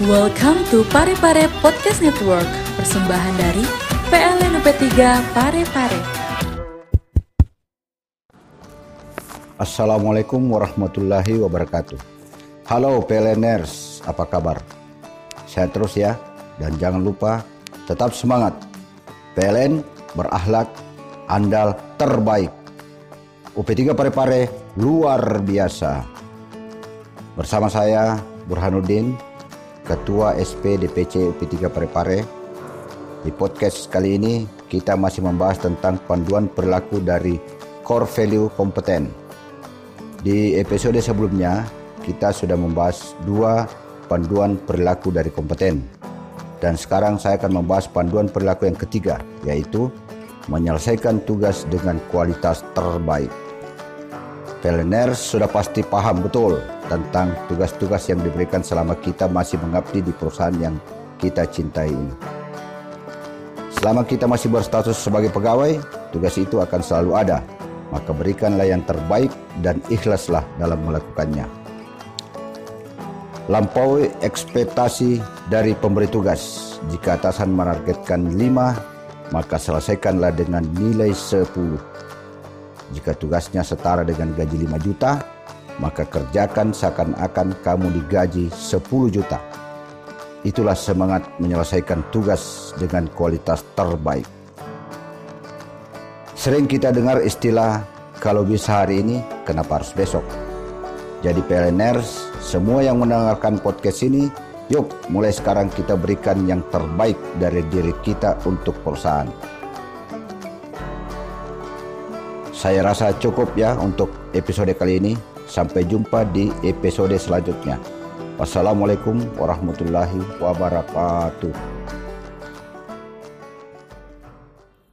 Welcome to Pare Pare Podcast Network, persembahan dari PLN UP3 Pare Pare. Assalamualaikum warahmatullahi wabarakatuh. Halo PLNers, apa kabar? Saya terus ya, dan jangan lupa tetap semangat. PLN berakhlak, andal, terbaik. UP3 Pare-Pare luar biasa. Bersama saya Burhanuddin, Ketua SP DPC UP3 Pare-Pare. Di podcast kali ini kita masih membahas tentang panduan perilaku dari core value kompeten. Di episode sebelumnya kita sudah membahas dua panduan perilaku dari kompeten. Dan sekarang saya akan membahas panduan perilaku yang ketiga, yaitu menyelesaikan tugas dengan kualitas terbaik. Pelener sudah pasti paham betul tentang tugas-tugas yang diberikan selama kita masih mengabdi di perusahaan yang kita cintai ini. Selama kita masih berstatus sebagai pegawai, tugas itu akan selalu ada. Maka berikanlah yang terbaik dan ikhlaslah dalam melakukannya. Lampaui ekspektasi dari pemberi tugas. Jika atasan menargetkan 5, maka selesaikanlah dengan nilai 10. Jika tugasnya setara dengan gaji 5 juta, maka kerjakan seakan-akan kamu digaji 10 juta. Itulah semangat menyelesaikan tugas dengan kualitas terbaik. Sering kita dengar istilah kalau bisa hari ini, kenapa harus besok? Jadi PLNers, semua yang mendengarkan podcast ini, yuk mulai sekarang kita berikan yang terbaik dari diri kita untuk perusahaan. Saya rasa cukup ya untuk episode kali ini. Sampai jumpa di episode selanjutnya. Wassalamualaikum warahmatullahi wabarakatuh.